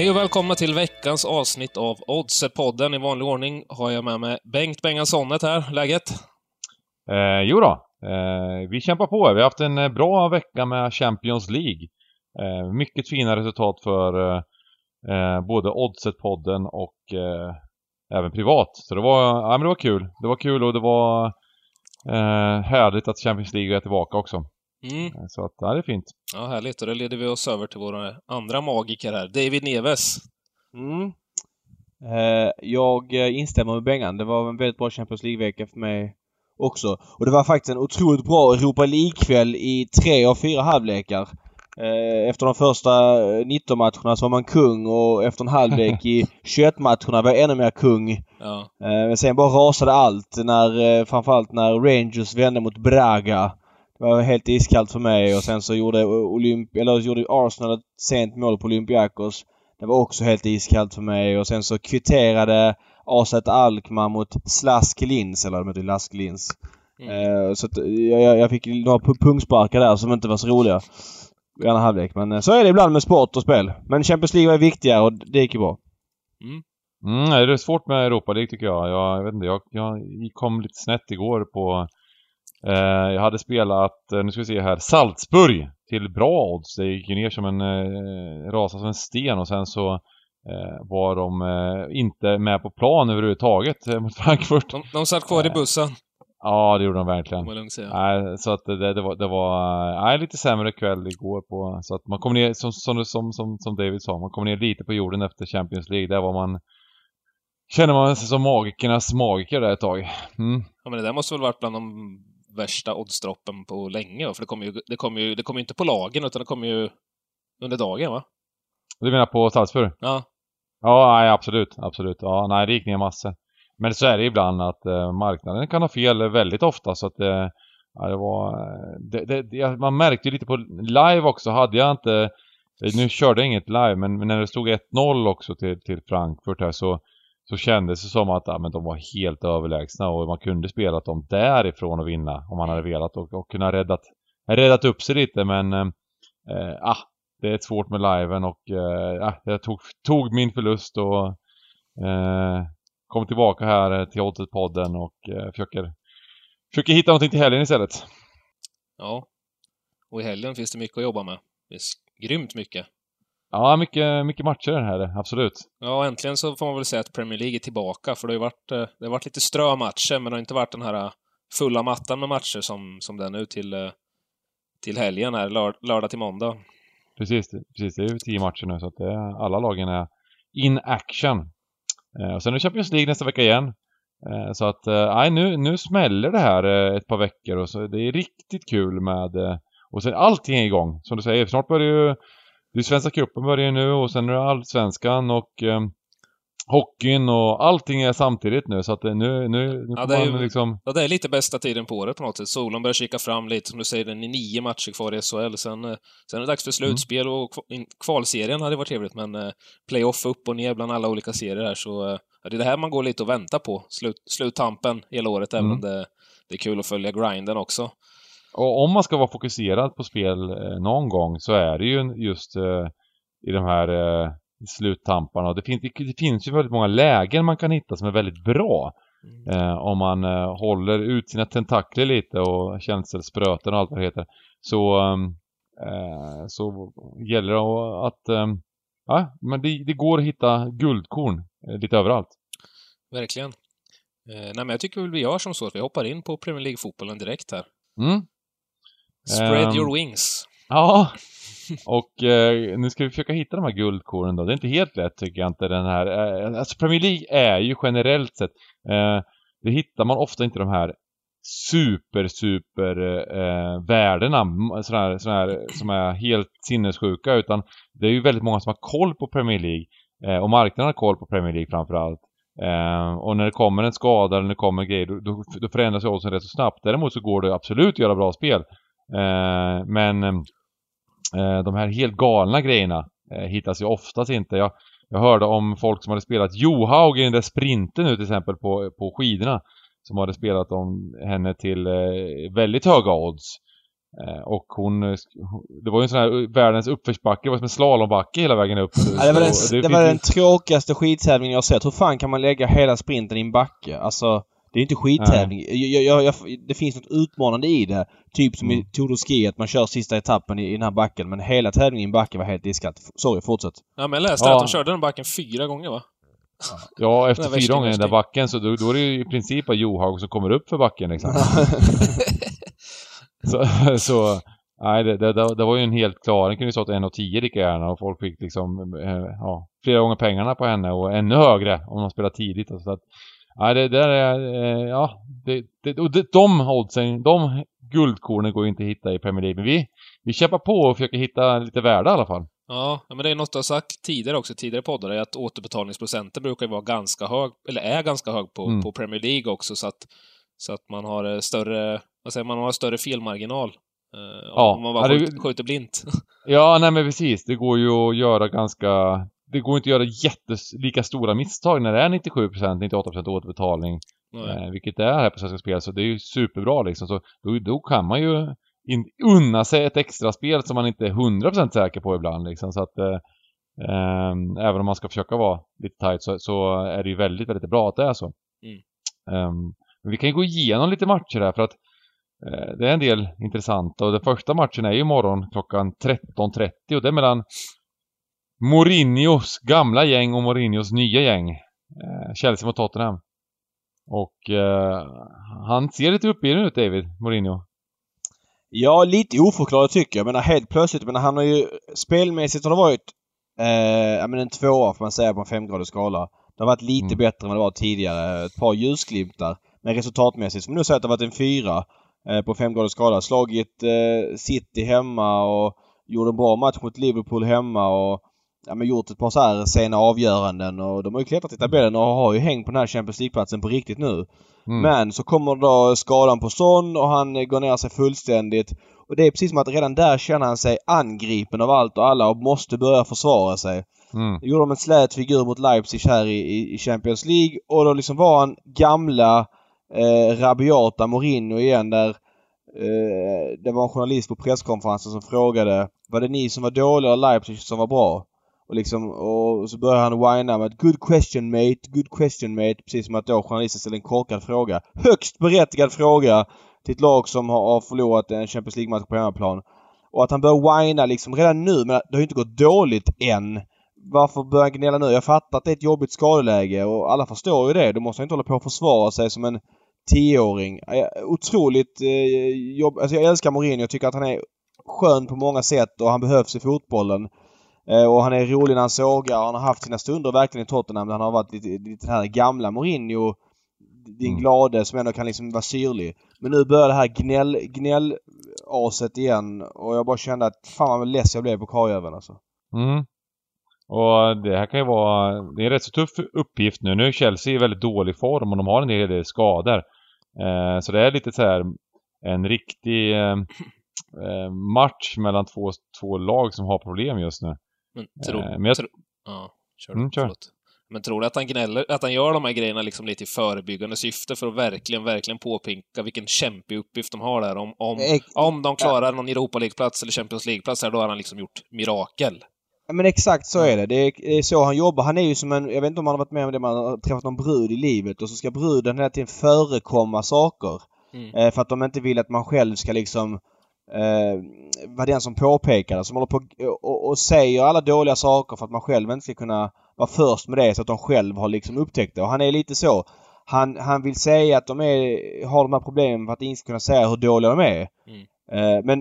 Hej och välkomna till veckans avsnitt av Oddset-podden. I vanlig ordning har jag med mig Bengt Bengan Sonnet här. Läget? Eh, jo då. Eh, vi kämpar på. Vi har haft en eh, bra vecka med Champions League. Eh, mycket fina resultat för eh, eh både Oddset-podden och eh, även privat. Så det var, ja, men det var kul. Det var kul och det var eh, härligt att Champions League är tillbaka också. Mm. Så att, ja, det är fint. Ja, härligt. Och då leder vi oss över till våra andra magiker här. David Neves. Mm. Eh, jag instämmer med Bengan. Det var en väldigt bra Champions League-vecka för mig också. Och det var faktiskt en otroligt bra Europa League-kväll i tre av fyra halvlekar. Eh, efter de första 19 matcherna så var man kung och efter en halvlek i 21 matcherna var jag ännu mer kung. Ja. Eh, men sen bara rasade allt när, framförallt när Rangers vände mot Braga. Det var helt iskallt för mig och sen så gjorde, Olymp eller gjorde Arsenal ett sent mål på Olympiakos. Det var också helt iskallt för mig och sen så kvitterade AZ Alkmaar mot Slask Linz, eller de heter Lask Linz. Mm. Eh, så att jag, jag fick några pungsparkar där som inte var så roliga. I andra halvlek. Men eh, så är det ibland med sport och spel. Men Champions League var viktigare och det gick ju bra. Mm. Mm, det är svårt med Europa League tycker jag. Jag, jag vet inte, jag, jag kom lite snett igår på Eh, jag hade spelat, eh, nu ska vi se här, Salzburg till bra odds. Det gick ju ner som en, eh, rasade som en sten och sen så eh, var de eh, inte med på plan överhuvudtaget eh, mot Frankfurt. De, de satt kvar i bussen. Ja, det gjorde de verkligen. Nej, så att det, det var, det var nej, lite sämre kväll igår på, så att man kom ner, som, som, som, som David sa, man kom ner lite på jorden efter Champions League. Där var man Känner man sig som magikernas magiker där ett tag. Mm. Ja men det där måste väl varit bland de värsta oddsdroppen på länge. För det kommer ju, det kommer ju, det kommer inte på lagen, utan det kommer ju under dagen, va? Du menar på Salzburg? Ja. Ja, nej, absolut. Absolut. Ja, nej, det gick ner massor. Men så är det ibland att eh, marknaden kan ha fel väldigt ofta, så att eh, ja, det var... Det, det, man märkte ju lite på live också, hade jag inte... Nu körde jag inget live, men, men när det stod 1-0 också till, till Frankfurt här så så kändes det som att ja, men de var helt överlägsna och man kunde spelat dem därifrån och vinna om man hade velat och, och kunna räddat, räddat upp sig lite men eh, ah, det är svårt med liven och eh, jag tog, tog min förlust och eh, kom tillbaka här eh, till Oddset-podden och eh, försöker, försöker hitta någonting till helgen istället. Ja, och i helgen finns det mycket att jobba med. Det är grymt mycket. Ja, mycket, mycket matcher här, absolut. Ja, äntligen så får man väl säga att Premier League är tillbaka, för det har ju varit, eh, det har varit lite strö matcher, men det har inte varit den här eh, fulla mattan med matcher som, som det är nu till, eh, till helgen här, lör, lördag till måndag. Precis, precis, det är ju tio matcher nu, så att det alla lagen är in action. Eh, och sen är det Champions League nästa vecka igen. Eh, så att, nej, nu, nu smäller det här ett par veckor och så det är riktigt kul med, och sen allting är igång, som du säger, snart börjar ju det är Svenska cupen börjar nu och sen är det Allsvenskan och eh, hockeyn och allting är samtidigt nu så att nu, nu, nu ja, det är, man liksom... Ja, det är lite bästa tiden på året på något sätt. Solen börjar kika fram lite, som du säger, den är nio matcher kvar i SHL. Sen, eh, sen är det dags för slutspel mm. och kvalserien hade varit trevligt, men eh, playoff upp och ner bland alla olika serier här, så eh, ja, det är det här man går lite och väntar på. Slut, sluttampen hela året, mm. även om det, det är kul att följa grinden också. Och om man ska vara fokuserad på spel eh, någon gång så är det ju just eh, i de här eh, sluttamparna. Det, finns, det, finns ju väldigt många lägen man kan hitta som är väldigt bra. Mm. Eh, om man eh, håller ut sina tentakler lite och känselspröten och allt vad det heter. Så, eh, så gäller det att ja, men det, det, går att hitta guldkorn lite överallt. Verkligen. nej men jag tycker väl vi gör som så att vi hoppar in på Premier League-fotbollen direkt här. Mm. Spread um, your wings. Ja, och eh, nu ska vi försöka hitta de här guldkornen då. Det är inte helt lätt tycker jag inte den här. Eh, alltså Premier League är ju generellt sett, eh, det hittar man ofta inte de här super, super eh, värdena sådana här, sådana här, som är helt sinnessjuka utan det är ju väldigt många som har koll på Premier League eh, och marknaden har koll på Premier League framförallt. Eh, och när det kommer en skada eller när det kommer grejer då, då, då förändras ju oddsen rätt så snabbt. Däremot så går det absolut att göra bra spel. Eh, men eh, de här helt galna grejerna eh, hittas ju oftast inte. Jag, jag hörde om folk som hade spelat Johaug i den där sprinten nu till exempel på, på skidorna. Som hade spelat om henne till väldigt höga odds. Och hon, det var ju en sån här världens uppförsbacke, det var som en slalombacke hela vägen upp. Ja, det var den, Så det var den tråkigaste skidtävlingen jag sett. Hur fan kan man lägga hela sprinten i en backe? Alltså, det är inte skidtävling. Jag, jag, jag, det finns något utmanande i det. Typ som Mm. i Tour de Ski, att man kör sista etappen i, i den här backen. Men hela tävlingen i en backe var helt diskat. Sorry, fortsätt. Ja, men jag läste Ja. att de körde den backen fyra gånger va? Ja, efter fyra gånger i den där backen så då, då är det ju i princip bara Johaug som kommer upp för backen liksom. så, så nej, det, det, det var ju en helt klar, den kunde ju stått 1,10 lika gärna och folk fick liksom, eh, ja, flera gånger pengarna på henne och ännu högre om de spelar tidigt och så att, nej det där är, eh, ja, det, det, och det, de oddsen, de guldkornen går ju inte att hitta i Premier League, men vi, vi kämpar på och försöker hitta lite värde i alla fall. Ja, men det är något du har sagt tidigare också, tidigare poddar, är att återbetalningsprocenten brukar vara ganska hög, eller är ganska hög på, Mm. på Premier League också, så att, så att man har eh, större, vad säger man, man har större felmarginal. Eh, Ja, om man bara skjuter blint. Ja, nej men precis. Det går ju att göra ganska... Det går inte att göra jättes, lika stora misstag när det är 97%, 98% återbetalning. Eh, vilket det är här på Svenska Spel, så det är ju superbra liksom. Så då, då kan man ju in, unna sig ett extra spel som man inte är 100% säker på ibland liksom. Så att eh, ehm, även om man ska försöka vara lite tight så, så är det ju väldigt, väldigt bra att det är så. Mm. Ehm, men vi kan ju gå igenom lite matcher här för att eh, det är en del intressanta och den första matchen är ju imorgon klockan 13.30 och det är mellan Mourinhos gamla gäng och Mourinhos nya gäng. Eh, Chelsea mot Tottenham. Och eh, han ser lite uppgiven ut David, Mourinho. Ja, lite oförklarligt tycker jag. Men helt plötsligt, men han har ju spelmässigt har det varit eh, ja, men en tvåa får man säga på en femgradig skala. Det har varit lite Mm. bättre än vad det var tidigare. Ett par ljusglimtar. Men resultatmässigt får man nog säga att det har varit en fyra eh, på femgradig skala. Slagit eh, City hemma och gjorde en bra match mot Liverpool hemma och ja, men gjort ett par så här sena avgöranden och de har ju klättrat i tabellen och har ju hängt på den här Champions League-platsen på riktigt nu. Mm. Men så kommer då skadan på Son och han eh, går ner sig fullständigt. Och det är precis som att redan där känner han sig angripen av allt och alla och måste börja försvara sig. Mm. Då gjorde de en slät figur mot Leipzig här i, i, i Champions League och då liksom var han gamla eh, rabiata Mourinho igen där eh, det var en journalist på presskonferensen som frågade Var det ni som var dåliga eller Leipzig som var bra? Och liksom, och så började han whina med Good question mate, good question mate. Precis som att då journalisten ställde en korkad fråga. Högst berättigad fråga till ett lag som har, förlorat en Champions League-match på hemmaplan. Och att han börjar whina liksom redan nu, men det har ju inte gått dåligt än. Varför börjar han gnälla nu? Jag fattar att det är ett jobbigt skadeläge och alla förstår ju det. Då måste han inte hålla på och försvara sig som en tioåring. Otroligt eh, jobb... Alltså jag älskar Mourinho. Jag tycker att han är skön på många sätt och han behövs i fotbollen. Eh, och han är rolig när han sågar. Han har haft sina stunder verkligen i Tottenham där han har varit lite, lite den här gamla Mourinho. Din Mm. glade som ändå kan liksom vara syrlig. Men nu börjar det här gnäll, gnäll-aset igen och jag bara kände att fan vad less jag blev på karljäveln alltså. Mm. Och det här kan ju vara, det är en rätt så tuff uppgift nu. Nu är Chelsea i väldigt dålig form och de har en hel del skador. Eh, så det är lite så här en riktig eh, eh, match mellan två, två lag som har problem just nu. Men tro, Eh, men jag- tro, ja, kör Mm, kör. Men tror du att han gnäller, att han gör de här grejerna liksom lite i förebyggande syfte för att verkligen, verkligen påpeka vilken kämpig uppgift de har där. Om, om, Ex- om de klarar någon Europa League-plats eller Champions League-plats här, då har han liksom gjort mirakel. Ja, men exakt så är det. det är, det är så han jobbar. Han är ju som en... Jag vet inte om man har varit med om det. Man har träffat någon brud i livet och så ska bruden hela tiden förekomma saker. Mm. Eh, för att de inte vill att man själv ska liksom eh, vara den som påpekar det. Som håller på och, och säger alla dåliga saker för att man själv inte ska kunna vara först med det så att de själv har liksom upptäckt det. Och han är lite så. Han, han vill säga att de är, har de här problemen för att inte kunna säga hur dåliga de är. Mm. Eh, men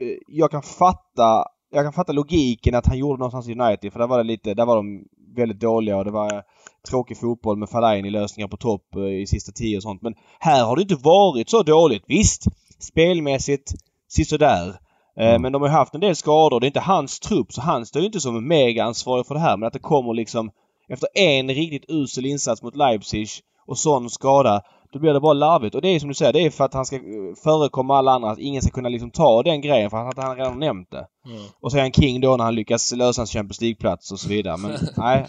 eh, jag kan fatta jag kan fatta logiken att han gjorde någonstans i United för där var det lite, där var de väldigt dåliga och det var tråkig fotboll med Fellaini lösningar på topp eh, i sista tio och sånt. Men här har det inte varit så dåligt. Visst, spelmässigt sisådär. Eh, Mm. Men de har haft en del skador. Det är inte hans trupp så han står ju inte som mega-ansvarig för det här. Men att det kommer liksom efter en riktigt usel insats mot Leipzig och sån skada. Då blir det bara larvigt. Och det är som du säger, det är för att han ska eh, förekomma alla andra. Att ingen ska kunna liksom ta den grejen för att han redan nämnt det. Mm. Och så är han king då när han lyckas lösa en Champions League-plats och så vidare. Men nej.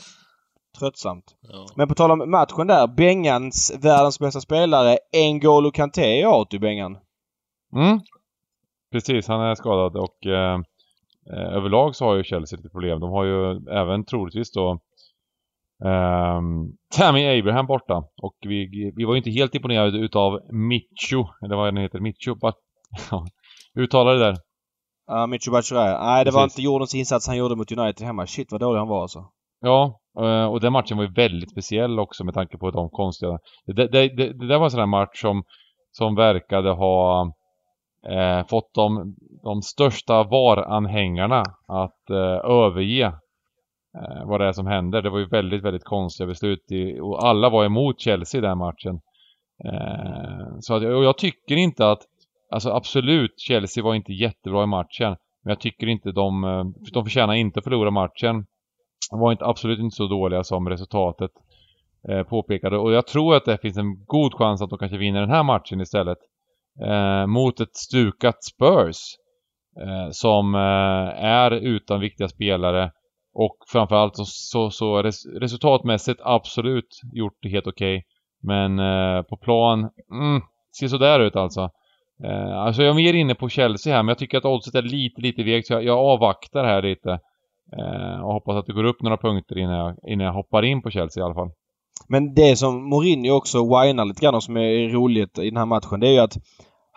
Tröttsamt. Ja. Men på tal om matchen där. Bengans världens bästa spelare N'Golo Kanté är out i Bengan. Mm. Precis. Han är skadad och eh, eh, överlag så har ju Chelsea lite problem. De har ju även troligtvis då Um, Tammy Abraham borta och vi, vi var ju inte helt imponerade utav Micho, eller vad den heter, Micho, but, uttalar det där. Ja, uh, Micho Batshuayi. Nej, det Precis. var inte jordens insats han gjorde mot United hemma. Shit vad dålig han var alltså. Ja, eh, och den matchen var ju väldigt speciell också med tanke på de konstiga... Det, det, det, det där var en sån här match som, som verkade ha eh, fått de, de största VAR-anhängarna att eh, överge eh, vad det är som händer. Det var ju väldigt, väldigt konstiga beslut i, och alla var emot Chelsea i den matchen. Eh, så att, och jag tycker inte att, alltså absolut, Chelsea var inte jättebra i matchen. Men jag tycker inte de, eh, de förtjänar inte att förlora matchen. De var inte, absolut inte så dåliga som resultatet eh, påpekade. Och jag tror att det finns en god chans att de kanske vinner den här matchen istället. Eh, mot ett stukat Spurs. Eh, som eh, är utan viktiga spelare. Och framförallt så, så, så res, resultatmässigt absolut gjort det helt okej. Okay. Men eh, på plan, mm, ser sådär ut alltså. Eh, alltså jag är mer inne på Chelsea här men jag tycker att oddset är lite, lite vekt så jag, jag avvaktar här lite. Eh, och hoppas att det går upp några punkter innan jag, innan jag hoppar in på Chelsea i alla fall. Men det som Mourinho också whinar lite grann och som är roligt i den här matchen det är ju att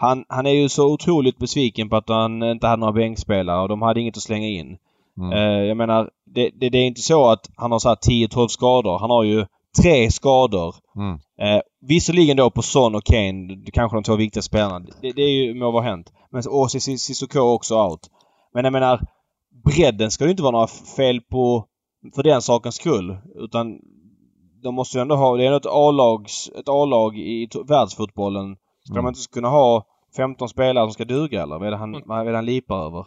han, han är ju så otroligt besviken på att han inte hade några bänkspelare och de hade inget att slänga in. Mm. Eh, jag menar, det, det, det, är inte så att han har så 10-12 skador. Han har ju tre skador. Mm. Eh, visserligen då på Son och Kane, kanske de två viktiga spelarna. Det, det är ju må vara hänt. Men och Cissoko också out. Men jag menar, bredden ska det inte vara några fel på för den sakens skull. Utan de måste ju ändå ha... Det är A-lags, ett A-lag i världsfotbollen. Ska mm. man inte kunna ha 15 spelare som ska duga eller? Vad är det han, mm. vad är han lipar över?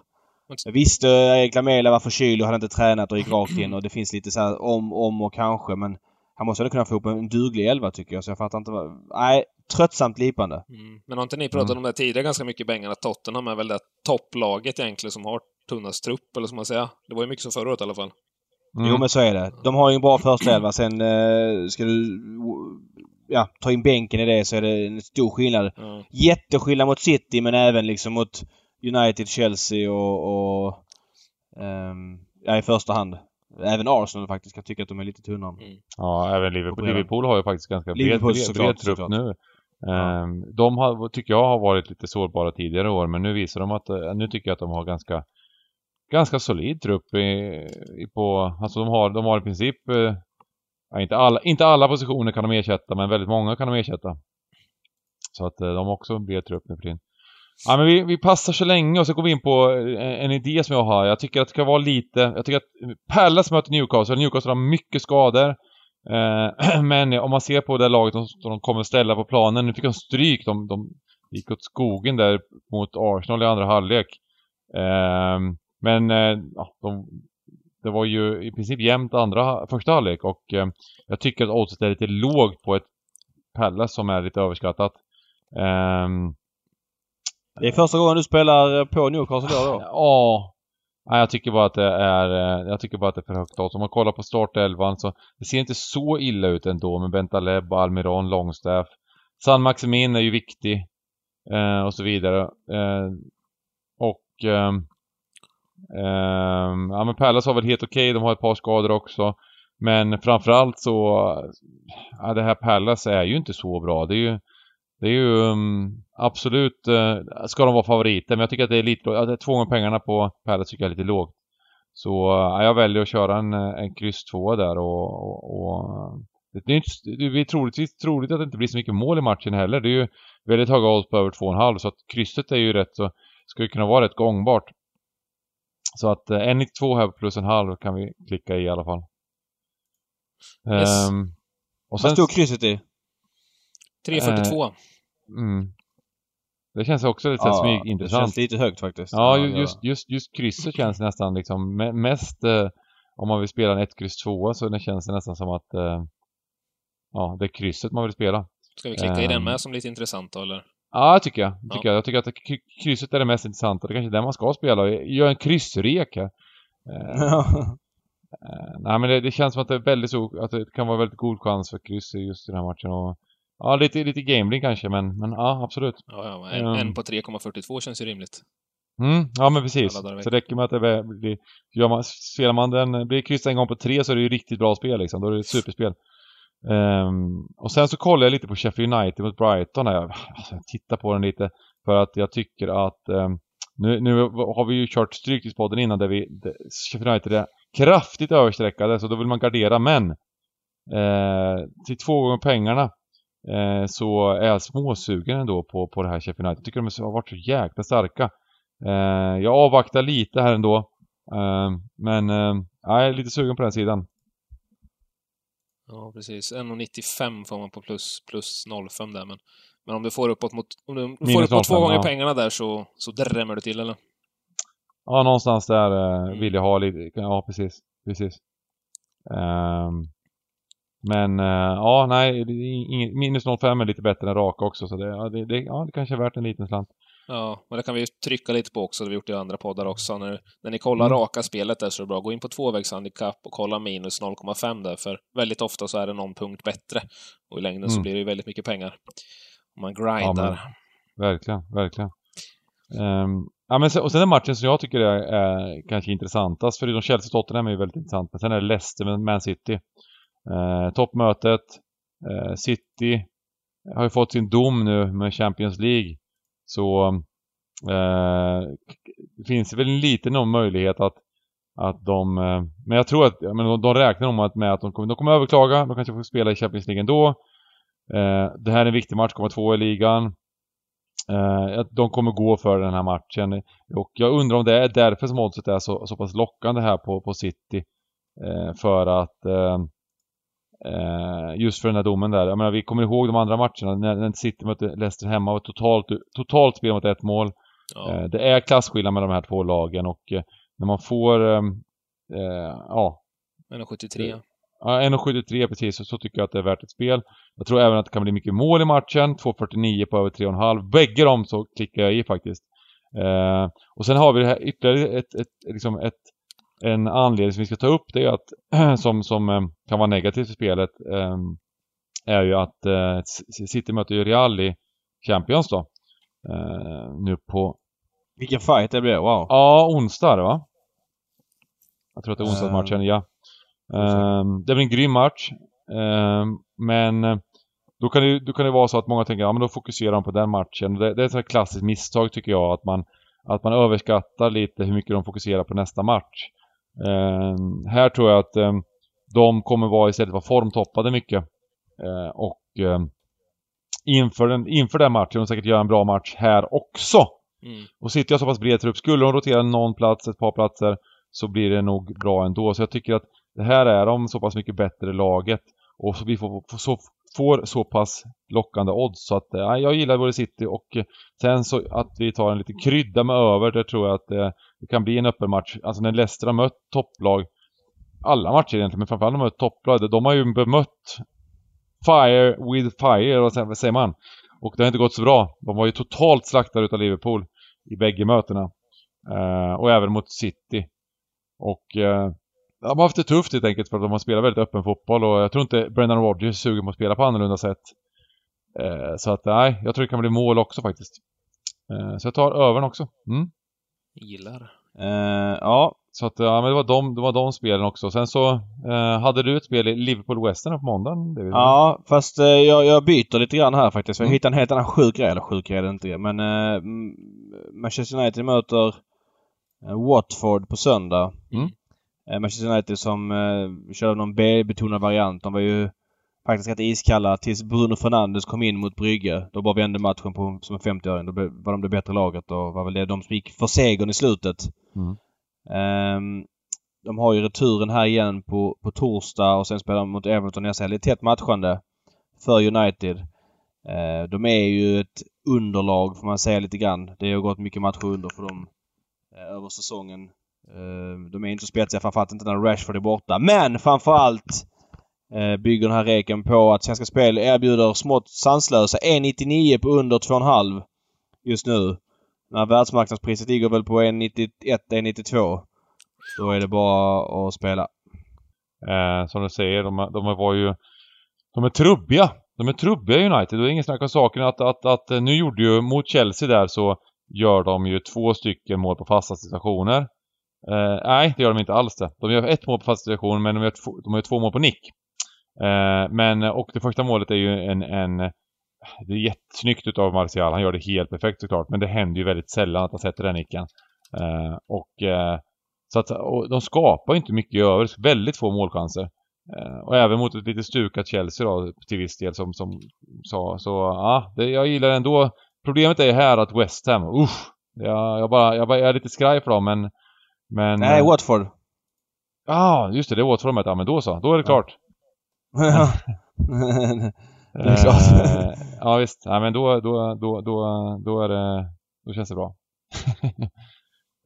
Jag visste Erik Lamela var förkyld och hade inte tränat och gick rakt in och det finns lite så här om, om och kanske men han måste ändå kunna få upp en duglig elva tycker jag så jag fattar inte vad... Nej, tröttsamt lipande. Mm. Men har inte ni pratat mm. om det tidigare ganska mycket Bengan att Tottenham är väl det topplaget egentligen som har tunnast trupp eller som man säger. Det var ju mycket som förra året i alla fall. Mm. Jo men så är det. De har ju en bra första elva. Sen eh, ska du ja, ta in bänken i det så är det en stor skillnad. Mm. Jätteskillnad mot City men även liksom mot United, Chelsea och, och um, ja, i första hand. Även Arsenal faktiskt. Jag tycker att de är lite tunnare. Mm. Ja, även Liverpool. Liverpool har ju faktiskt ganska bred, bred, bred trupp nu. Ja. Um, de har, tycker jag har varit lite sårbara tidigare år men nu visar de att, uh, nu tycker jag att de har ganska ganska solid trupp i, i på, alltså de har, de har i princip eh, ja, inte, alla, inte alla positioner kan de ersätta men väldigt många kan de ersätta. Så att eh, de har också en bred trupp nu för tiden. Ja men vi, vi passar så länge och så går vi in på en, en, idé som jag har. Jag tycker att det ska vara lite, jag tycker att Pallas möter Newcastle, Newcastle har mycket skador. Eh, men om man ser på det laget som de, de kommer ställa på planen, nu fick de stryk, de, de gick åt skogen där mot Arsenal i andra halvlek. Eh, men eh, ja, de, det var ju i princip jämnt andra, första halvlek och eh, jag tycker att oddset är lite lågt på ett Pallas som är lite överskattat. Um, det är första gången du spelar på Newcastle då? då? Ja. Nej, jag tycker bara att det är, eh, jag tycker bara att det är för högt odds. Om man kollar på startelvan så det ser inte så illa ut ändå med Bentaleb, Almiron, Longstaff. San Maximin är ju viktig. Eh, och så vidare. Eh, och eh, Ehm, ja men Palace har väl helt okej, okay. de har ett par skador också. Men framförallt så, ja det här Palace är ju inte så bra. Det är ju det är ju um, absolut, uh, ska de vara favoriter, men jag tycker att det är lite, att två gånger pengarna på Palace tycker jag är lite lågt. Så uh, jag väljer att köra en, en kryss 2 där och, och, och det är, inte, det är troligtvis troligt att det inte blir så mycket mål i matchen heller. Det är ju väldigt höga odds på över 2,5 så att krysset är ju rätt så, ska ju kunna vara rätt gångbart. Så att uh, 1,92 här plus en halv kan vi klicka i i alla fall. Yes. Um, och sen, Vad stod krysset i? 3,42. Mm. Det känns också lite ja, smyg intressant. Det känns lite högt faktiskt. Ja, just, just, just krysset känns nästan liksom mest eh, om man vill spela en 1 kryss 2 så det känns det nästan som att eh, ja, det är krysset man vill spela. Ska vi klicka i den med som lite intressant då, eller? Ja, tycker jag. Tycker ja. jag. jag tycker att krysset är det mest intressanta. Det är kanske är det man ska spela. Gör en kryssrek här. Uh, nej, men det, det, känns som att det är väldigt så, att det kan vara väldigt god chans för kryss just i den här matchen. Och, Ja, lite, lite gambling kanske, men, men ja, absolut. Ja, ja en, um, en på 3,42 känns ju rimligt. Mm, ja men precis. Så räcker med att det blir... Gör man, spelar man den, blir kryss en gång på tre så är det ju riktigt bra spel liksom. Då är det ett superspel. Um, och sen så kollade jag lite på Sheffield United mot Brighton. Här. Alltså, jag tittar på den lite för att jag tycker att um, nu, nu har vi ju kört Stryktipspodden innan där vi där Sheffield United är kraftigt överstreckade så då vill man gardera men eh, till två gånger pengarna eh, så är jag småsugen ändå på, på det här Sheffield United. Jag tycker de har varit så jäkla starka. Eh, jag avvaktar lite här ändå. Eh, men eh, jag är lite sugen på den sidan. Ja, precis. 1,95 får man på plus, plus 0,5 där, men, men om du får uppåt mot, om du får Minus uppåt två 0,5, gånger ja. pengarna där så, så drämmer du till, eller? Ja, någonstans där eh, Mm. vill jag ha lite. Ja, precis. Precis. Ehm, men eh, ja, nej, det är ing- minus 0,5 är lite bättre än raka också så det, ja, det, det, ja, det kanske är värt en liten slant. Ja, men det kan vi ju trycka lite på också, det har vi gjort i andra poddar också. När, när ni kollar Mm. raka spelet där så är det bra, gå in på tvåvägshandikapp och kolla minus 0,5 där, för väldigt ofta så är det någon punkt bättre. Och i längden så Mm. blir det ju väldigt mycket pengar. Om man grindar. Verkligen, verkligen. Ehm, ja, men sen, och sen den matchen som jag tycker är, är kanske intressantast, förutom Chelsea-Tottenham är ju väldigt intressant, men sen är det Leicester med Man City. Uh, toppmötet, eh, City har ju fått sin dom nu med Champions League. Så eh, det finns väl en liten någon möjlighet att, att de... Eh, men jag tror att men de, de räknar om att, med att de kommer, de kommer överklaga, de kanske får spela i Champions League ändå. Eh, det här är en viktig match, kommer två i ligan. Eh, de kommer gå för den här matchen. Och jag undrar om det är därför som oddset är så, så pass lockande här på, på City. Eh, för att eh, just för den här domen där. Jag menar, vi kommer ihåg de andra matcherna när, när City mötte Leicester hemma och totalt, totalt spel mot ett mål. Ja. Eh, det är klasskillnad med de här två lagen och eh, när man får eh, eh, ja, 1,73. Ja, 1,73 precis, så, så tycker jag att det är värt ett spel. Jag tror även att det kan bli mycket mål i matchen. 2,49 på över 3,5. Bägge dem så klickar jag i faktiskt. Eh, och sen har vi det här ytterligare ett, ett, liksom ett, en anledning som vi ska ta upp. Det är att, som, som eh, kan vara negativt för spelet, eh, är ju att eh, City möter ju Real i Champions då. Nu på, Vilken fight det blir. Wow. ja, onsdag va? Jag tror att det är onsdagsmatchen, ja. Ehm, det blir en grym match. Ehm, men då kan, det, då kan det vara så att många tänker, ja men då fokuserar de på den matchen. Det, det är ett sånt klassiskt misstag tycker jag, att man, att man överskattar lite hur mycket de fokuserar på nästa match. Ehm, här tror jag att ehm, de kommer vara istället vara formtoppade mycket. Ehm, och inför, den, inför den matchen, de säkert göra en bra match här också. Mm. Och sitter jag så pass bred trupp, skulle de rotera någon plats, ett par platser, så blir det nog bra ändå. Så jag tycker att det här är de så pass mycket bättre laget. Och så vi får, så, får så pass lockande odds. Så att, eh, jag gillar både City och eh, sen så att vi tar en liten krydda med över, det tror jag att eh, det kan bli en öppen match. Alltså när Leicester har mött topplag, alla matcher egentligen, men framförallt när de har mött topplag, de har ju bemött Fire with fire, vad säger- vad säger man? Och det har inte gått så bra. De var ju totalt slaktade utav Liverpool i bägge mötena. Eh, och även mot City. Och eh, de har haft det tufft helt enkelt för att de har spelat väldigt öppen fotboll och jag tror inte Brendan Rodgers är sugen på att spela på annorlunda sätt. Eh, så att nej, jag tror det kan bli mål också faktiskt. Eh, så jag tar övern också. Mm. Gillar. Eh, ja. Så att ja, men det var de, det var de spelen också. Sen så eh, hade du ett spel i Liverpool Western på måndagen. David? Ja, fast eh, jag, jag byter lite grann här faktiskt. Jag Mm. hittade en helt annan sjuk grej. Eller sjuk grej är det inte. Men eh, Manchester United möter eh, Watford på söndag. Mm. Eh, Manchester United som eh, körde någon B-betonad variant. De var ju faktiskt rätt iskalla tills Bruno Fernandes kom in mot Brygge. Då bara vände matchen på, som en 50-öring. Då var de det bättre laget och var väl det de som gick för segern i slutet. Mm. Ehm, de har ju returen här igen på, på torsdag och sen spelar de mot Everton nästa helg. Tätt matchande för United. Eh, de är ju ett underlag får man säga lite grann. Det har gått mycket matcher under för dem eh, över säsongen. Eh, de är inte så spetsiga, framförallt inte när Rashford är borta. Men framförallt Eh, bygger den här reken på att Svenska Spel erbjuder smått sanslösa e 1,99 på under 2,5 just nu. När världsmarknadspriset ligger väl på e 1,91, 1,92. E Då är det bara att spela. Eh, som du säger, de, de var ju... De är trubbiga. De är trubbiga United. Det är ingen snack om saken att, att, att eh, nu gjorde ju mot Chelsea där så gör de ju två stycken mål på fasta situationer. Eh, nej, det gör de inte alls det. De gör ett mål på fasta situationer men de gör, två, de gör två mål på nick. Eh, men, och det första målet är ju en, en det är jättesnyggt utav Martial. Han gör det helt perfekt såklart. Men det händer ju väldigt sällan att han sätter den nicken. Eh, och eh, så att och de skapar inte mycket i övrigt. Väldigt få målchanser. Och även mot ett lite stukat Chelsea då till viss del som, som sa. Så ja, det, jag gillar ändå. Problemet är ju här att West Ham, usch. Jag, jag, bara, jag, bara, jag är lite skraj för dem men... men Nej, Watford. Ja, ah, just det. Det är Watford de Ja, men då så. Då är det klart. det är klart. Eh, ja visst. Ja, men då, då, då, då, då är det... Då känns det bra.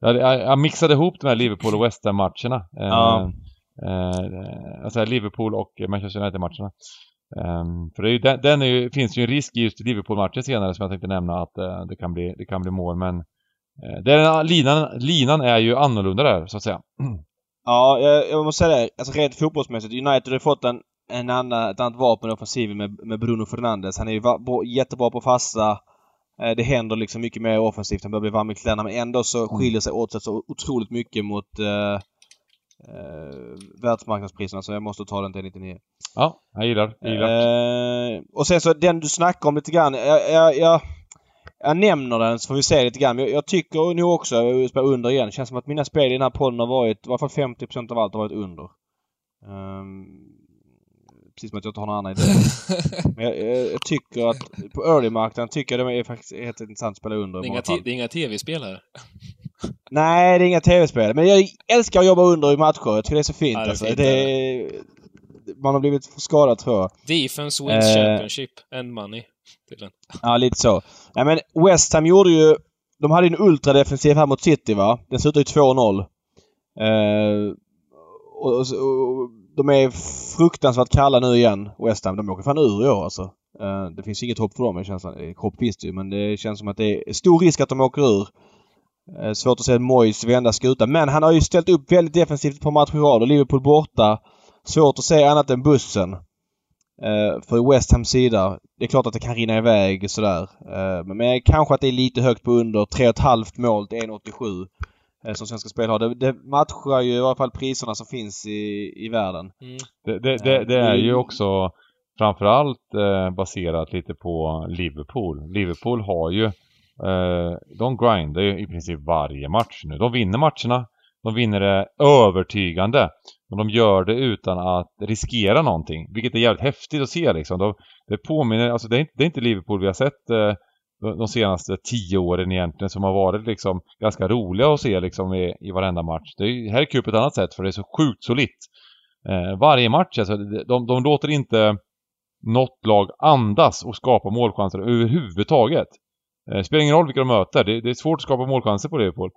jag, jag mixade ihop de här Liverpool och West Ham-matcherna. Ja. Eh, alltså Liverpool och Manchester United-matcherna. Um, för det, är ju, den, den är ju, finns ju en risk i just Liverpool-matchen senare som jag tänkte nämna att uh, det, kan bli, det kan bli mål men uh, den, linan, linan är ju annorlunda där så att säga. Ja, jag, jag måste säga det. Alltså rent fotbollsmässigt. United har fått en, en annan, ett annat vapen i offensiven med, med Bruno Fernandes. Han är ju va, jättebra på fasta. Uh, det händer liksom mycket mer offensivt. Han börjar bli varm i kläderna men ändå så mm. skiljer sig åt sig så otroligt mycket mot eh, världsmarknadspriserna så jag måste ta den till 99. Ja, jag gillar, jag gillar. Eh, och sen så den du snackar om lite grann. Jag, jag, jag, jag nämner den så får vi se lite grann. Jag, jag tycker nog också, jag spelar under igen. Det känns som att mina spel i den här podden har varit, i alla fall 50% av allt har varit under. Um, precis som att jag inte har någon annan idé. Men jag, jag, jag, tycker att på early-marknaden tycker jag det är faktiskt helt intressant att spela under. Det är inga, det är inga tv-spel här. Nej, det är inga tv-spel. Men jag älskar att jobba under i matcher. Jag tycker det är så fint. Ja, det är alltså. fint det är... Man har blivit skadad tror jag. Defense wins eh... Championship and money. Tydligen. Ja, lite så. Nej men West Ham gjorde ju... De hade ju en ultradefensiv här mot City va? Den slutade ju 2-0. Eh... Och, och, och, de är fruktansvärt kalla nu igen, West Ham. De åker fan ur i år alltså. Uh, det finns inget hopp för dem. Det känns, eh, hopp finns det ju, men det känns som att det är stor risk att de åker ur. Uh, svårt att se Moyes vända skuta. Men han har ju ställt upp väldigt defensivt på matcher i rad och Liverpool borta. Svårt att se annat än bussen. Uh, för West Hams sida. Det är klart att det kan rinna iväg sådär. Uh, men kanske att det är lite högt på under. 3,5 mål till 1,87. Eh, som Svenska Spel har. Det, det, matchar ju i alla fall priserna som finns i, i världen. Mm. Det, det, det, det, är ju också framförallt eh, baserat lite på Liverpool. Liverpool har ju eh, de grindar ju i princip varje match nu. De vinner matcherna. De vinner det övertygande. Och de gör det utan att riskera någonting. Vilket är jävligt häftigt att se liksom. De, det påminner, alltså det är, inte, det är inte Liverpool vi har sett eh, de senaste tio åren egentligen som har varit liksom ganska roliga att se liksom i, i varenda match. Det är, här är kul på ett annat sätt för det är så sjukt solitt. Eh, varje match, alltså, de, de låter inte något lag andas och skapa målchanser överhuvudtaget. Eh, spelar ingen roll vilka de möter, det, det är svårt att skapa målchanser på Liverpool.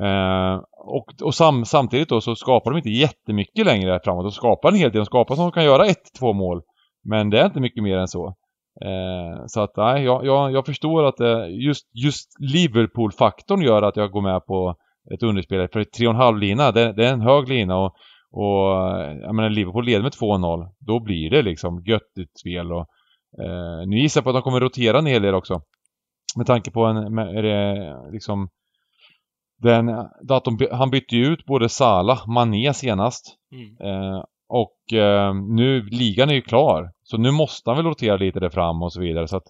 Eh, och och sam, samtidigt då så skapar de inte jättemycket längre framåt. De skapar en hel del, de skapar som de kan göra ett, två mål. Men det är inte mycket mer än så. Eh, så att nej, jag, jag, jag förstår att det, just, just Liverpool-faktorn gör att jag går med på ett underspel. För 3,5 lina, det, det, är en hög lina och, och jag menar Liverpool leder med 2-0. Då blir det liksom göttigt spel och eh, nu gissar jag på att de kommer rotera en hel del också. Med tanke på en, med, är det liksom den, att de, han bytte ju ut både Sala, Mané senast. Mm. Eh, och eh, nu, ligan är ju klar. Så nu måste han väl rotera lite där fram och så vidare. Så att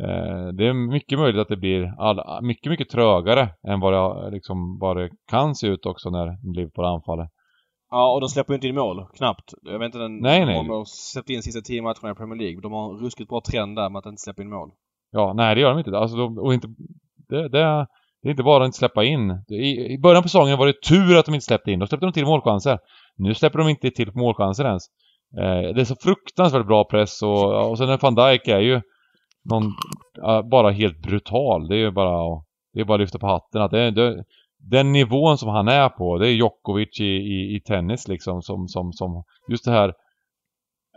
eh, det är mycket möjligt att det blir all, mycket, mycket trögare än vad det, liksom, vad det kan se ut också när Liverpool anfaller. Ja, och de släpper ju inte in mål. Knappt. Jag vet inte den... Nej, nej. De har släppt in sista tio matcherna i Premier League. De har en ruskigt bra trend där med att inte släppa in mål. Ja, nej det gör de inte. Alltså, de, och inte... Det, det, det är inte bara att inte släppa in. I, I början på säsongen var det tur att de inte släppte in. Då släppte de till målchanser. Nu släpper de inte till målchanser ens. Eh, det är så fruktansvärt bra press och, och sen van Dijk är ju någon, bara helt brutal. Det är ju bara, det är bara att lyfta på hatten. Att det, det, den nivån som han är på, det är Djokovic i, i, i tennis liksom som, som, som just det här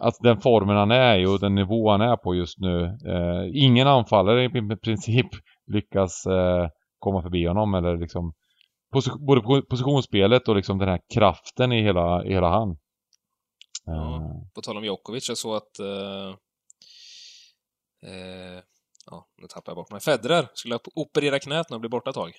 att den formen han är i och den nivå han är på just nu. Eh, ingen anfallare i princip lyckas eh, komma förbi honom eller liksom både positionsspelet och liksom den här kraften i hela, i hela han. Ja, på tal om Djokovic, jag såg att uh, uh, Ja, nu tappar jag bort mig. Federer skulle operera knät nu och bli borta ett tag.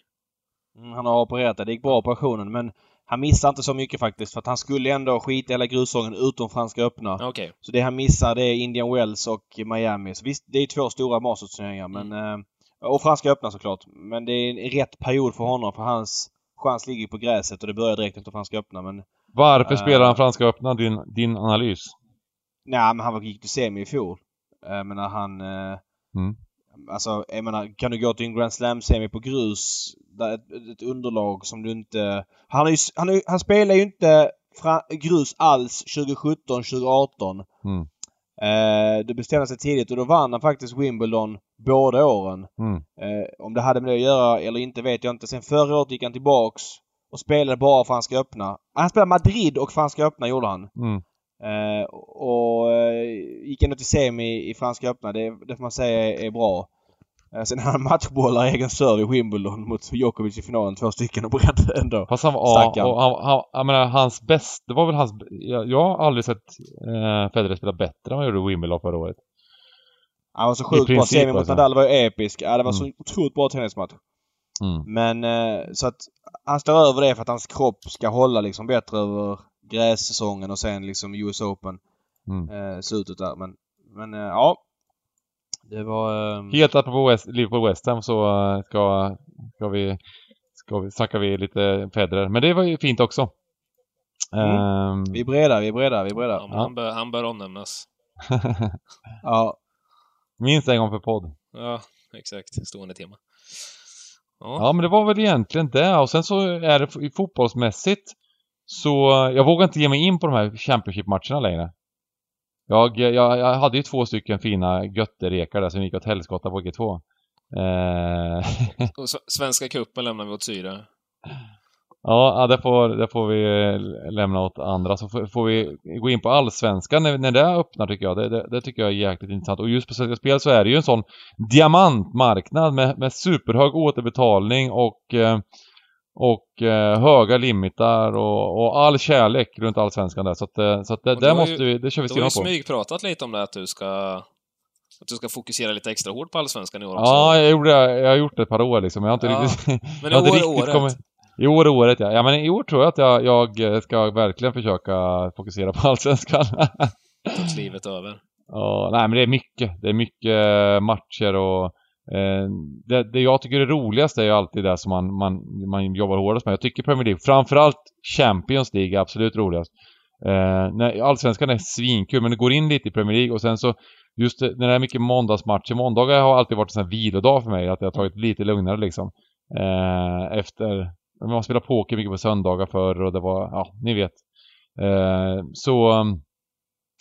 Mm, han har opererat det. Det gick bra operationen men han missar inte så mycket faktiskt för att han skulle ändå skita i hela grusången utom Franska öppna. Okay. Så det han missar det är Indian Wells och Miami. Så visst, det är två stora Masters-turneringar men... Mm. Eh, och Franska öppna såklart. Men det är en rätt period för honom för hans chans ligger på gräset och det börjar direkt efter Franska öppna men... Varför uh, spelar han Franska öppna? Din, din analys? Nej men han gick till semi i fjol. Jag menar han... Uh, mm. Alltså, jag menar, kan du gå till en Grand Slam-semi på grus, där ett, ett, underlag som du inte... Han, är ju, han, är, han spelar ju inte grus alls 2017, 2018. Mm. Eh, det bestämde sig tidigt och då vann han faktiskt Wimbledon båda åren. Mm. Eh, om det hade med det att göra eller inte vet jag inte. Sen förra året gick han tillbaks och spelade bara Franska öppna. Han spelade Madrid och Franska öppna gjorde han. Mm. Eh, och eh, gick ändå till semi i Franska öppna. Det, det får man säga är, är bra. Eh, sen hade han matchbollar i egen serve i Wimbledon mot Djokovic i finalen. Två stycken och brände ändå. Fast han var, ja, och han, han, jag menar hans bäst, det var väl hans, jag, jag har aldrig sett eh, Federer spela bättre än han gjorde i Wimbledon förra året. Han var så sjukt bra. Semi mot alltså. Nadal var ju episk. Ja, det var mm. så otroligt bra tennismatch. Mm. Men eh, så att han står över det för att hans kropp ska hålla liksom bättre över grässäsongen och sen liksom US Open. Mm. Eh, slutet där. Men, men eh, ja. Det var... Eh... Helt apropå West, Liverpool West Ham så ska, ska vi ska vi, snackar vi lite Federer. Men det var ju fint också. Mm. Um... Vi är breda, vi är breda, vi är breda. Ja, ja. Han, bör, han bör omnämnas. ja. Minst en gång per podd. Ja, exakt. Stående tema. Ja. ja, men det var väl egentligen det. Och sen så är det fotbollsmässigt så jag vågar inte ge mig in på de här Championship-matcherna längre. Jag, jag, jag hade ju två stycken fina götterekar där som gick åt helskotta på G2. Eh... Och Svenska cupen lämnar vi åt syre. Ja, det får, det får vi eh, lämna åt andra. Så får, får vi gå in på allsvenskan när, när det öppnar tycker jag. Det, det, det, tycker jag är jäkligt intressant. Och just på Svenska Spel så är det ju en sån diamantmarknad med, med superhög återbetalning och eh, och eh, höga limitar och, och, all kärlek runt allsvenskan där. Så att, så att det, där måste vi, det kör vi stenhårt på. Du har ju smygpratat lite om det att du ska att du ska fokusera lite extra hårt på allsvenskan i år också. Ja, jag, gjorde, jag har gjort det ett par år liksom. Jag har inte ja, riktigt... Men i år är året. Kommit, I år är året, ja. Ja, men i år tror jag att jag, jag ska verkligen försöka fokusera på allsvenskan. Tills livet över. Ja, nej men det är mycket. Det är mycket matcher och Eh, det, det, jag tycker är roligast är ju alltid det som man, man, man jobbar hårdast med. Jag tycker Premier League, framförallt Champions League är absolut roligast. Eh, när, allsvenskan är svinkul, men det går in lite i Premier League och sen så just det, när det är mycket måndagsmatcher, måndagar har alltid varit en sån här vilodag för mig, att jag har tagit lite lugnare liksom. Eh, efter, man spelade poker mycket på söndagar förr och det var, ja, ni vet. Eh, så,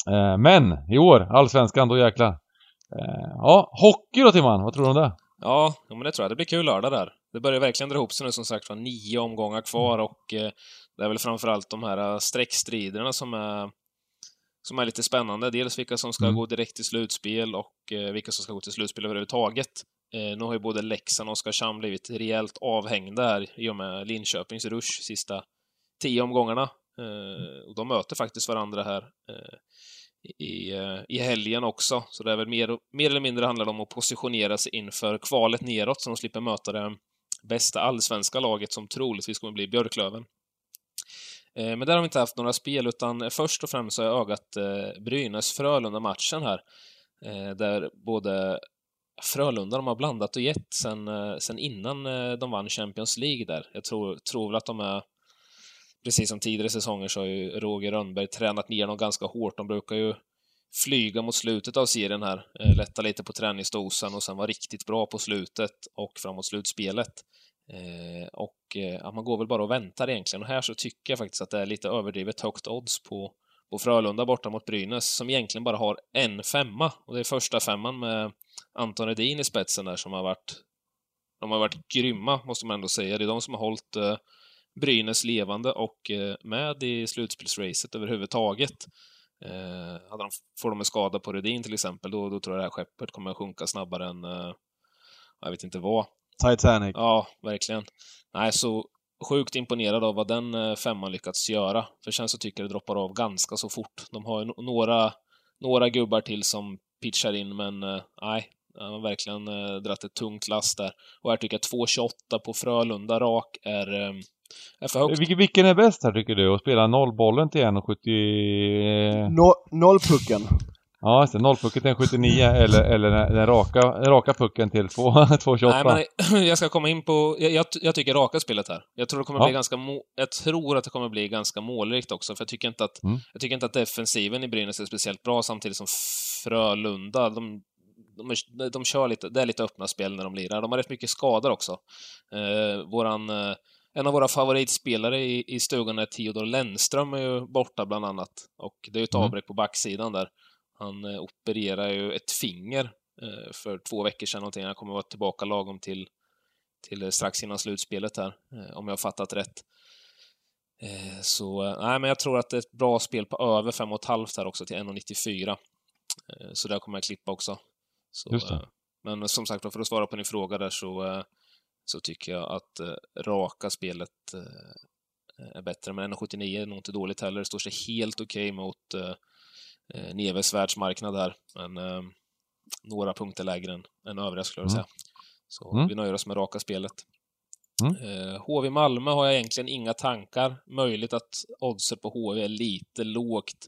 eh, men i år, allsvenskan, då jäklar. Eh, ja, hockey då Timman, vad tror du om det? Ja, men det tror jag. Det blir kul lördag där. Det börjar verkligen dra ihop sig nu som sagt var nio omgångar kvar mm. och eh, det är väl framförallt de här eh, streckstriderna som är, som är lite spännande. Dels vilka som ska mm. gå direkt till slutspel och eh, vilka som ska gå till slutspel överhuvudtaget. Eh, nu har ju både Leksand och Oskarshamn blivit rejält avhängda här i och med Linköpings rush sista tio omgångarna. Eh, och de möter faktiskt varandra här eh, i, eh, i helgen också. Så det är väl mer, mer eller mindre handlar om att positionera sig inför kvalet neråt så de slipper möta det bästa allsvenska laget som troligtvis kommer bli Björklöven. Eh, men där har vi inte haft några spel, utan först och främst har jag ögat eh, Brynäs-Frölunda-matchen här. Eh, där både Frölunda de har blandat och gett sen, eh, sen innan eh, de vann Champions League där. Jag tror, tror väl att de är precis som tidigare säsonger så har ju Roger Rönnberg tränat ner dem ganska hårt. De brukar ju flyga mot slutet av serien här, eh, lätta lite på träningsdosan och sen vara riktigt bra på slutet och framåt slutspelet. Och ja, man går väl bara och väntar egentligen. Och här så tycker jag faktiskt att det är lite överdrivet högt odds på, på Frölunda borta mot Brynäs, som egentligen bara har en femma. Och det är första femman med Anton Redin i spetsen där som har varit... De har varit grymma, måste man ändå säga. Det är de som har hållit Brynäs levande och eh, med i slutspelsracet överhuvudtaget. Eh, hade de, får de en skada på Rudin till exempel, då, då tror jag det här skeppet kommer att sjunka snabbare än, eh, jag vet inte vad. Titanic. Ja, verkligen. Nej, så sjukt imponerad av vad den femman lyckats göra. För sen så tycker jag det droppar av ganska så fort. De har ju några, några gubbar till som pitchar in, men nej, Han har verkligen eh, dratt ett tungt last där. Och här tycker jag 2.28 på Frölunda rak är, eh, är för högt. Vilken, vilken är bäst här tycker du? Att spela nollbollen till 1,70... No, nollpucken. Ja, just det. Nollpucken till 1,79 eller, eller den, raka, den raka pucken till 2,28. Nej, men jag ska komma in på... Jag, jag, jag tycker raka spelet här. Jag tror det kommer Ja. bli ganska... Jag tror att det kommer bli ganska målrikt också, för jag tycker inte att... Mm. Jag tycker inte att defensiven i Brynäs är speciellt bra, samtidigt som Frölunda, de, de, är, de kör lite... Det är lite öppna spel när de lirar. De har rätt mycket skador också. Eh, våran... Eh, en av våra favoritspelare i, i stugan är Theodor Lennström är ju borta bland annat. Och det är ett Mm. avbräck på backsidan där. Han eh, opererar ju ett finger eh, för två veckor sedan någonting. Han kommer vara tillbaka lagom till, till eh, strax innan slutspelet här, eh, om jag har fattat rätt. Så, nej men jag tror att det är ett bra spel på över 5,5 här också till 1,94. Eh, så där kommer jag klippa också. Så, eh, Men som sagt, för att svara på din fråga där så, eh, så tycker jag att eh, raka spelet är bättre. Men 1,79 är nog inte dåligt heller. Det står sig helt okej mot eh, Neves världsmarknad här. Men eh, några punkter lägre än, än övriga skulle jag Mm. säga. Så Mm. vi nöjer oss med raka spelet. Mm. Eh, HV Malmö har jag egentligen inga tankar. Möjligt att oddset på HV är lite lågt.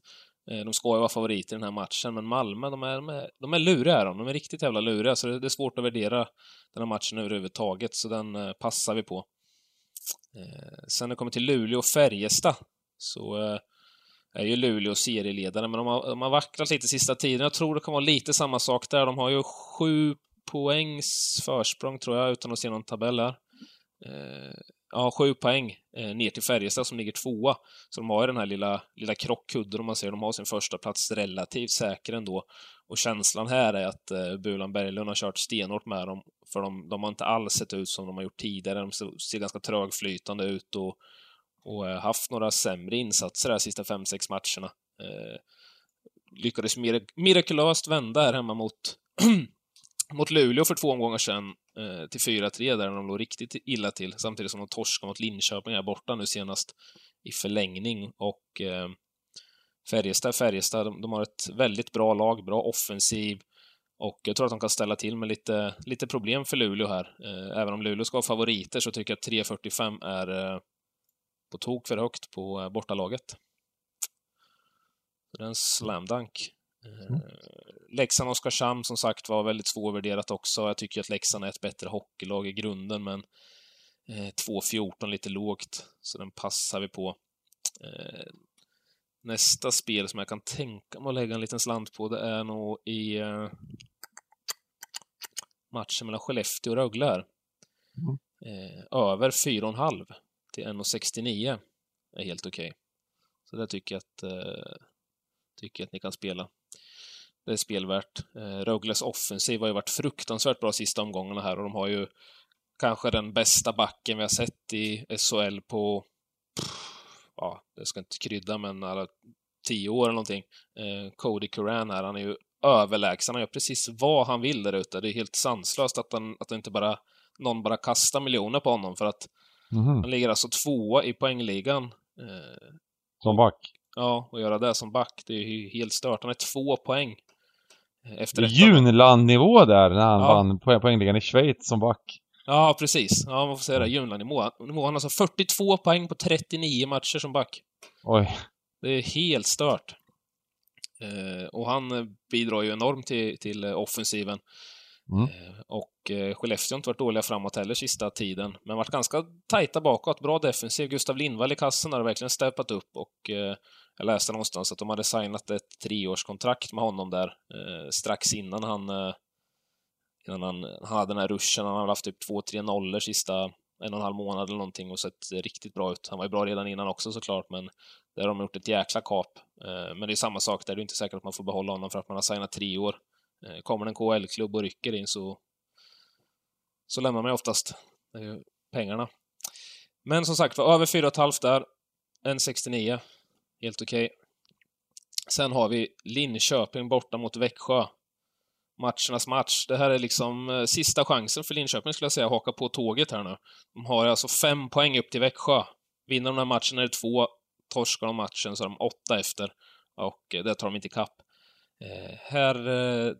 Eh, de ska ju vara favoriter i den här matchen, men Malmö, de är, de är, de är luriga är de. De är riktigt jävla luriga, så det, det är svårt att värdera den här matchen överhuvudtaget, så den eh, passar vi på. Eh, sen när det kommer till Luleå och Färjestad, så är ju Luleå serieledare, men de har, de har vacklat lite sista tiden. Jag tror det kommer vara lite samma sak där. De har ju sju poängs försprång, tror jag, utan att se någon tabell här. Eh, ja, sju poäng eh, ner till Färjestad som ligger tvåa. Så de har ju den här lilla, lilla krockkudden om man ser. De har sin första plats relativt säker ändå. Och känslan här är att eh, Bulan Berglund har kört stenhårt med dem. För de, de har inte alls sett ut som de har gjort tidigare. De ser, ganska trögflytande ut och, och eh, haft några sämre insatser de sista fem sex matcherna. Eh, lyckades mir mirakulöst vända här hemma mot, mot Luleå för två omgångar sedan eh, till 4-3 där de låg riktigt illa till, samtidigt som de torskade mot Linköping här borta nu senast i förlängning. Och eh, Färjestad, Färjestad, de, de har ett väldigt bra lag, bra offensiv och jag tror att de kan ställa till med lite, lite problem för Luleå här. Eh, även om Luleå ska ha favoriter så tycker jag att 3.45 är eh, på tok för högt på eh, bortalaget. Så det är en slam dunk. Eh, Leksand Oskarshamn som sagt var väldigt svårvärderat också. Jag tycker att Leksand är ett bättre hockeylag i grunden, men eh, 2.14 lite lågt, så den passar vi på. Eh, nästa spel som jag kan tänka mig att lägga en liten slant på, det är nog i eh, matchen mellan Skellefteå och Rögle här. Mm. Eh, över 4,5 till 1,69 är helt okej. Så det tycker jag att, eh, tycker jag att ni kan spela. Det är spelvärt. Eh, Rögles offensiv har ju varit fruktansvärt bra sista omgångarna här och de har ju kanske den bästa backen vi har sett i SHL på, ja, det ska inte krydda, men alla tio år eller någonting. Eh, Cody Curran här, han är ju överlägsen. Han gör precis vad han vill där ute. Det är helt sanslöst att, han, att inte bara, någon bara kastar miljoner på honom för att Mhm. han ligger alltså tvåa i poängligan. Eh, Som back. ja, och göra det som back, det är ju helt stört. Han är två poäng efter. Junland-nivå där när han Ja. vann poäng, poängligan i Schweiz som back. Ja, precis. Ja, man får säga det. Junland-nivå. Han har alltså 42 poäng på 39 matcher som back. Oj. Det är helt stört. Eh, och han bidrar ju enormt till, till offensiven. Mm. Eh, och eh, Skellefteå har inte varit dåliga framåt heller sista tiden, men varit ganska tajta bakåt. Bra defensiv. Gustav Lindvall i kassen har verkligen steppat upp och eh, jag läste någonstans att de hade signat ett treårskontrakt med honom där eh, strax innan han, eh, innan han, han hade den här ruschen. Han har väl haft typ två, tre nollor sista en och en halv månad eller någonting och sett riktigt bra ut. Han var ju bra redan innan också såklart, men där har de gjort ett jäkla kap. Eh, men det är samma sak där, det är inte säkert att man får behålla honom för att man har signat tre år. Eh, kommer en KL-klubb och rycker in så, så lämnar man ju oftast pengarna. Men som sagt var, över 4,5 där. 1,69. Helt okej. Sen har vi Linköping borta mot Växjö. Matchernas match. Det här är liksom eh, sista chansen för Linköping skulle jag säga, att haka på tåget här nu. De har alltså fem poäng upp till Växjö. Vinner de den här matchen är det två, torskar de matchen så är de åtta efter. Och eh, det tar de inte ikapp. Eh, här eh,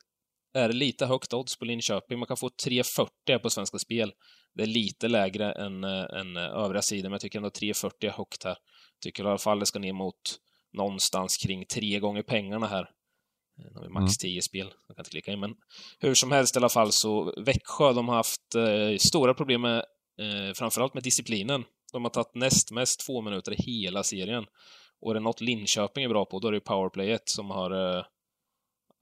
är det lite högt odds på Linköping. Man kan få 3,40 på Svenska Spel. Det är lite lägre än, äh, än övriga sidor, men jag tycker ändå 3,40 är högt här. Tycker i alla fall det ska ner mot någonstans kring tre gånger pengarna här. Nu har vi max 10 mm. spel, jag kan inte klicka in, men hur som helst i alla fall så Växjö, de har haft eh, stora problem med, eh, framförallt med disciplinen. De har tagit näst mest två minuter i hela serien. Och är det något Linköping är bra på, då är det powerplayet som har, eh,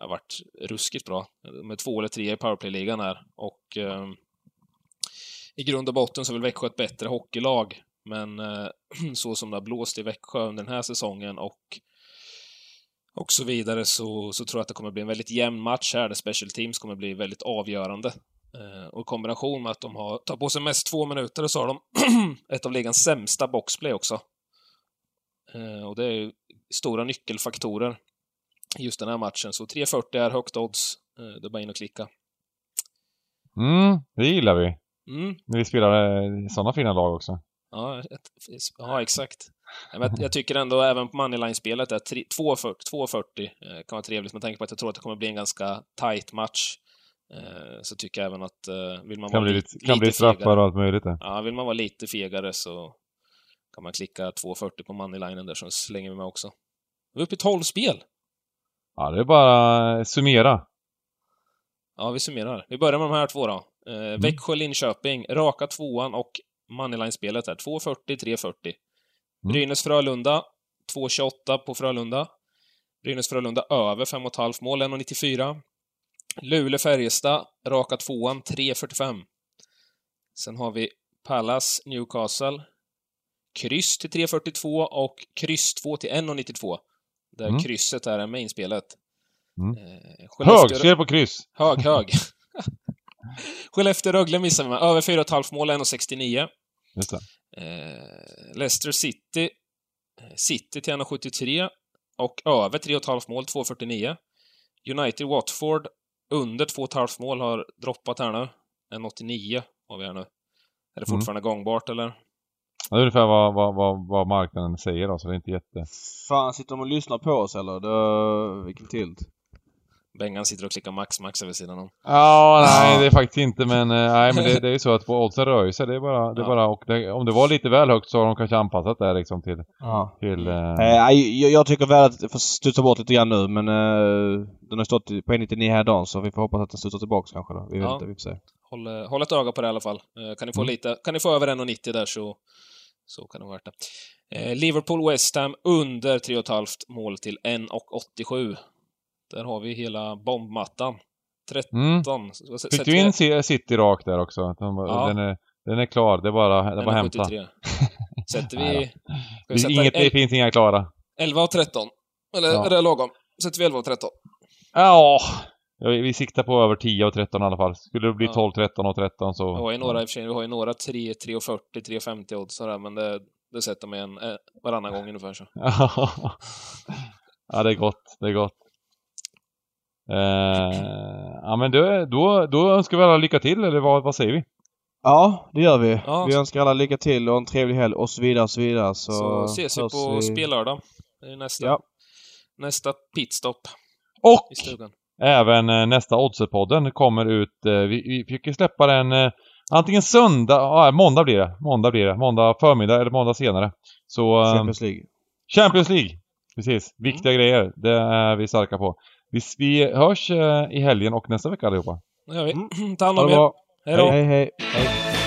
har varit ruskigt bra. Med två eller tre i powerplay-ligan här. Och eh, i grund och botten så är väl Växjö ett bättre hockeylag. Men eh, så som det har blåst i Växjö under den här säsongen och och så vidare så, så tror jag att det kommer bli en väldigt jämn match här där Special Teams kommer bli väldigt avgörande. Eh, och i kombination med att de har tagit på sig mest två minuter så har de ett av ligans sämsta boxplay också. Eh, och det är ju stora nyckelfaktorer just den här matchen. Så 3.40 är högt odds. Eh, det är bara in och klicka. Mm, det gillar vi. Mm. När vi spelar eh, sådana fina lag också. Ja, ett, ja exakt. Jag tycker ändå även på moneyline-spelet att 2,40 kan vara trevligt med tanke på att jag tror att det kommer bli en ganska tight match. Eh, så tycker jag även att eh, vill man kan vara bli lite, kan bli straffar och allt möjligt. Ja, vill man vara lite fegare så kan man klicka 2,40 på moneylinen där, så slänger vi med också. Vi är uppe i 12 spel! Ja, det är bara summera. Ja, vi summerar. Vi börjar med de här två då. Eh, mm. Växjö-Linköping, raka tvåan och moneyline-spelet här. 2,40, 3,40. Mm. Brynäs-Frölunda, 2,28 på Frölunda. Brynäs-Frölunda över 5,5 mål, 1,94. Luleå-Färjestad, raka tvåan, 3,45. Sen har vi Pallas Newcastle. Kryss till 3,42 och kryss 2 till 1,92. Där mm. krysset är mainspelet. Mm. Eh, hög, ser på kryss! Hög, hög. Skellefteå-Rögle missar vi med. Över 4,5 mål, 1,69. Just det. Eh, Leicester City. Eh, City till 1,73 och över 3,5 mål, 2,49. United Watford under 2,5 mål har droppat här nu. 1,89 har vi här nu. Är det mm. fortfarande mm. gångbart eller? Det är ungefär vad, vad, vad, vad marknaden säger då, så det är inte jätte... Fan, sitter de och lyssnar på oss eller? Det... Vilken tilt. Bengan sitter och klickar max max över sidan om. Ja, nej det är faktiskt inte men, eh, nej, men det, det är ju så att på oddsen rör sig. Det är bara, det är ja. bara och det, om det var lite väl högt så har de kanske anpassat det liksom till... Ja. till uh... eh, jag, jag tycker väl att det får studsa bort lite grann nu men uh, den har stått på 1,99 här dagen så vi får hoppas att den studsar tillbaks kanske då. Vi vet ja. inte, vi får se. Håll, håll ett öga på det i alla fall. Uh, kan ni få mm. lite, kan ni få över 1,90 där så, så kan det vara det. Liverpool-West Ham under 3,5 mål till 1,87. Där har vi hela bombmattan. 13. Mm. Fick du in City rakt där också? Ja. Den, är, den är klar, det är bara, det är bara hämta. Sätter vi... vi sätta Inget, det finns inga klara. 11 och 13. Eller ja. är det lagom? Sätter vi 11 och 13? Ja, vi siktar på över 10 och 13 i alla fall. Skulle det bli ja. 12, 13 och 13 så... Vi har ju några i och för sig, vi har ju några 3, 3 och 40, 3 och 50 odds sådär, men det, det sätter man en eh, varannan gång ungefär så. ja, det är gott. Det är gott. Eh, ja men då, då, då önskar vi alla lycka till, eller vad, vad säger vi? Ja, det gör vi. Ja. Vi önskar alla lycka till och en trevlig helg och så vidare och så vidare. Så, så ses vi på vi... spellördag. Det är nästa, ja. nästa pitstop. Och även eh, nästa Oddset-podden kommer ut. Eh, vi, vi försöker släppa den eh, antingen söndag, ja måndag blir det. Måndag blir det. Måndag förmiddag eller måndag senare. Så... Champions League. Champions League! Precis. Viktiga mm. grejer. Det är vi starka på. Vi, vi hörs i helgen och nästa vecka allihopa. Det gör vi. Mm. Ta hand om er. Hej hej, hej. hej.